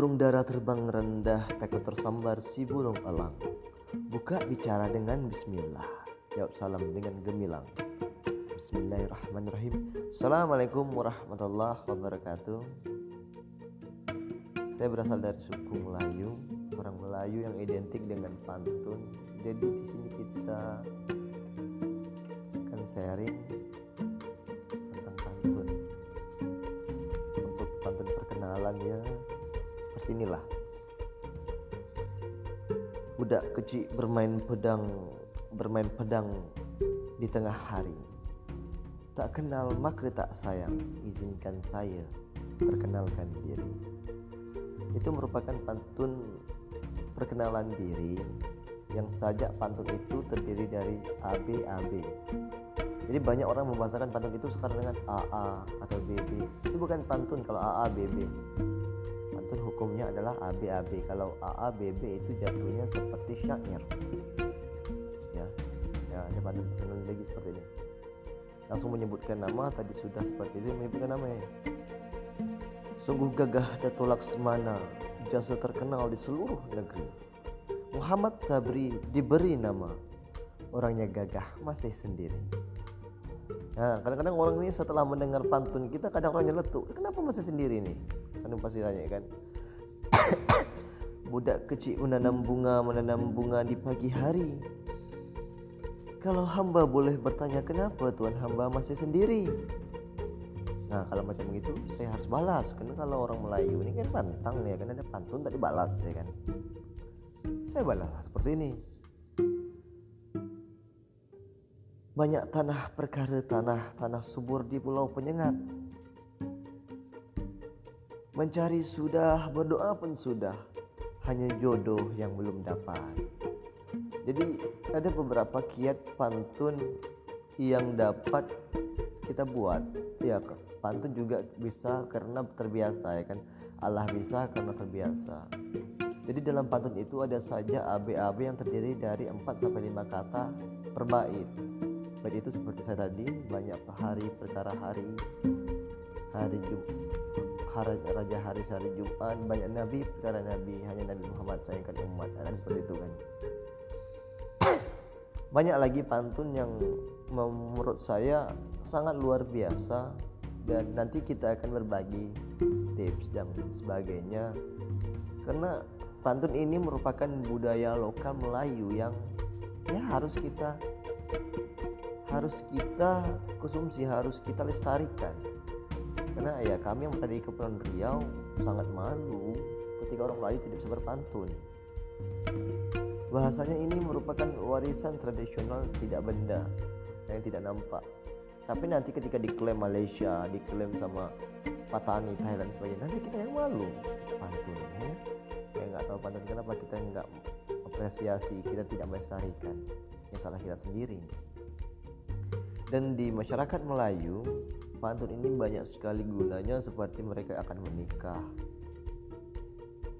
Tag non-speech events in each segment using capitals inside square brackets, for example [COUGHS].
burung dara terbang rendah takut tersambar si burung elang. Buka bicara dengan bismillah. Jawab salam dengan gemilang. Bismillahirrahmanirrahim. Assalamualaikum warahmatullahi wabarakatuh. Saya berasal dari suku Melayu, orang Melayu yang identik dengan pantun. Jadi di sini kita akan sharing tentang pantun. Untuk pantun perkenalan ya inilah. Budak kecil bermain pedang bermain pedang di tengah hari. Tak kenal maka tak sayang, izinkan saya perkenalkan diri. Itu merupakan pantun perkenalan diri yang saja pantun itu terdiri dari ABAB. Jadi banyak orang membahasakan pantun itu sekarang dengan AA atau BB. Itu bukan pantun kalau AA BB. Pantun hukumnya adalah ABAB. Kalau AA BB itu jatuhnya seperti syair. Ya, ya perkenalan lagi seperti ini. Langsung menyebutkan nama tadi sudah seperti itu menyebutkan namanya. Sungguh gagah Dato Laksmana, jasa terkenal di seluruh negeri. Muhammad Sabri diberi nama, orangnya gagah masih sendiri. Nah, kadang-kadang orang ini setelah mendengar pantun kita kadang orangnya letuk. Kenapa masih sendiri nih? Kan pasti tanya kan. [COUGHS] Budak kecil menanam bunga, menanam bunga di pagi hari. Kalau hamba boleh bertanya kenapa Tuhan hamba masih sendiri? Nah kalau macam begitu saya harus balas Karena kalau orang Melayu ini kan pantang ya kan ada pantun tadi balas ya kan Saya balas seperti ini Banyak tanah perkara tanah Tanah subur di pulau penyengat Mencari sudah berdoa pun sudah. Hanya jodoh yang belum dapat. Jadi ada beberapa kiat pantun yang dapat kita buat. Ya pantun juga bisa karena terbiasa ya kan? Allah bisa karena terbiasa. Jadi dalam pantun itu ada saja AB-AB yang terdiri dari 4 sampai 5 kata per bait. Bait itu seperti saya tadi banyak hari perkara hari hari Jum hari raja hari hari Jumat. Banyak nabi perkara nabi. Hanya Nabi Muhammad sayangkan umat. Kan seperti itu kan? [COUGHS] Banyak lagi pantun yang menurut saya sangat luar biasa. Dan nanti kita akan berbagi tips dan sebagainya. Karena pantun ini merupakan budaya lokal Melayu yang ya harus kita harus kita konsumsi harus kita lestarikan karena ya kami yang tadi ke Kepulauan Riau sangat malu ketika orang Melayu tidak bisa berpantun Bahasanya ini merupakan warisan tradisional tidak benda yang tidak nampak. Tapi nanti ketika diklaim Malaysia, diklaim sama Patani, Thailand sebagainya, nanti kita yang malu pantun ya. Nggak tahu pantun kenapa kita nggak apresiasi, kita tidak melestarikan. Ya salah kita sendiri. Dan di masyarakat Melayu, pantun ini banyak sekali gunanya seperti mereka akan menikah,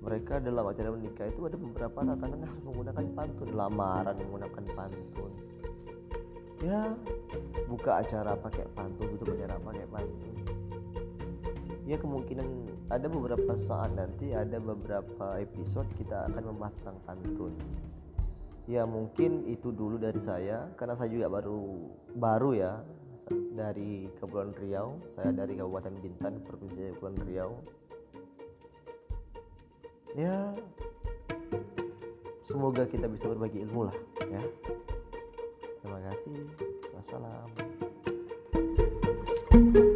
mereka dalam acara menikah itu ada beberapa tatanan harus menggunakan pantun lamaran menggunakan pantun. Ya buka acara pakai pantun tutup acara pakai pantun. Ya kemungkinan ada beberapa saat nanti ada beberapa episode kita akan membahas tentang pantun. Ya mungkin itu dulu dari saya karena saya juga baru baru ya dari Kepulauan Riau, saya dari Kabupaten Bintan, Provinsi Kepulauan Riau. Ya, semoga kita bisa berbagi ilmu lah ya. Terima kasih. Wassalam. thank you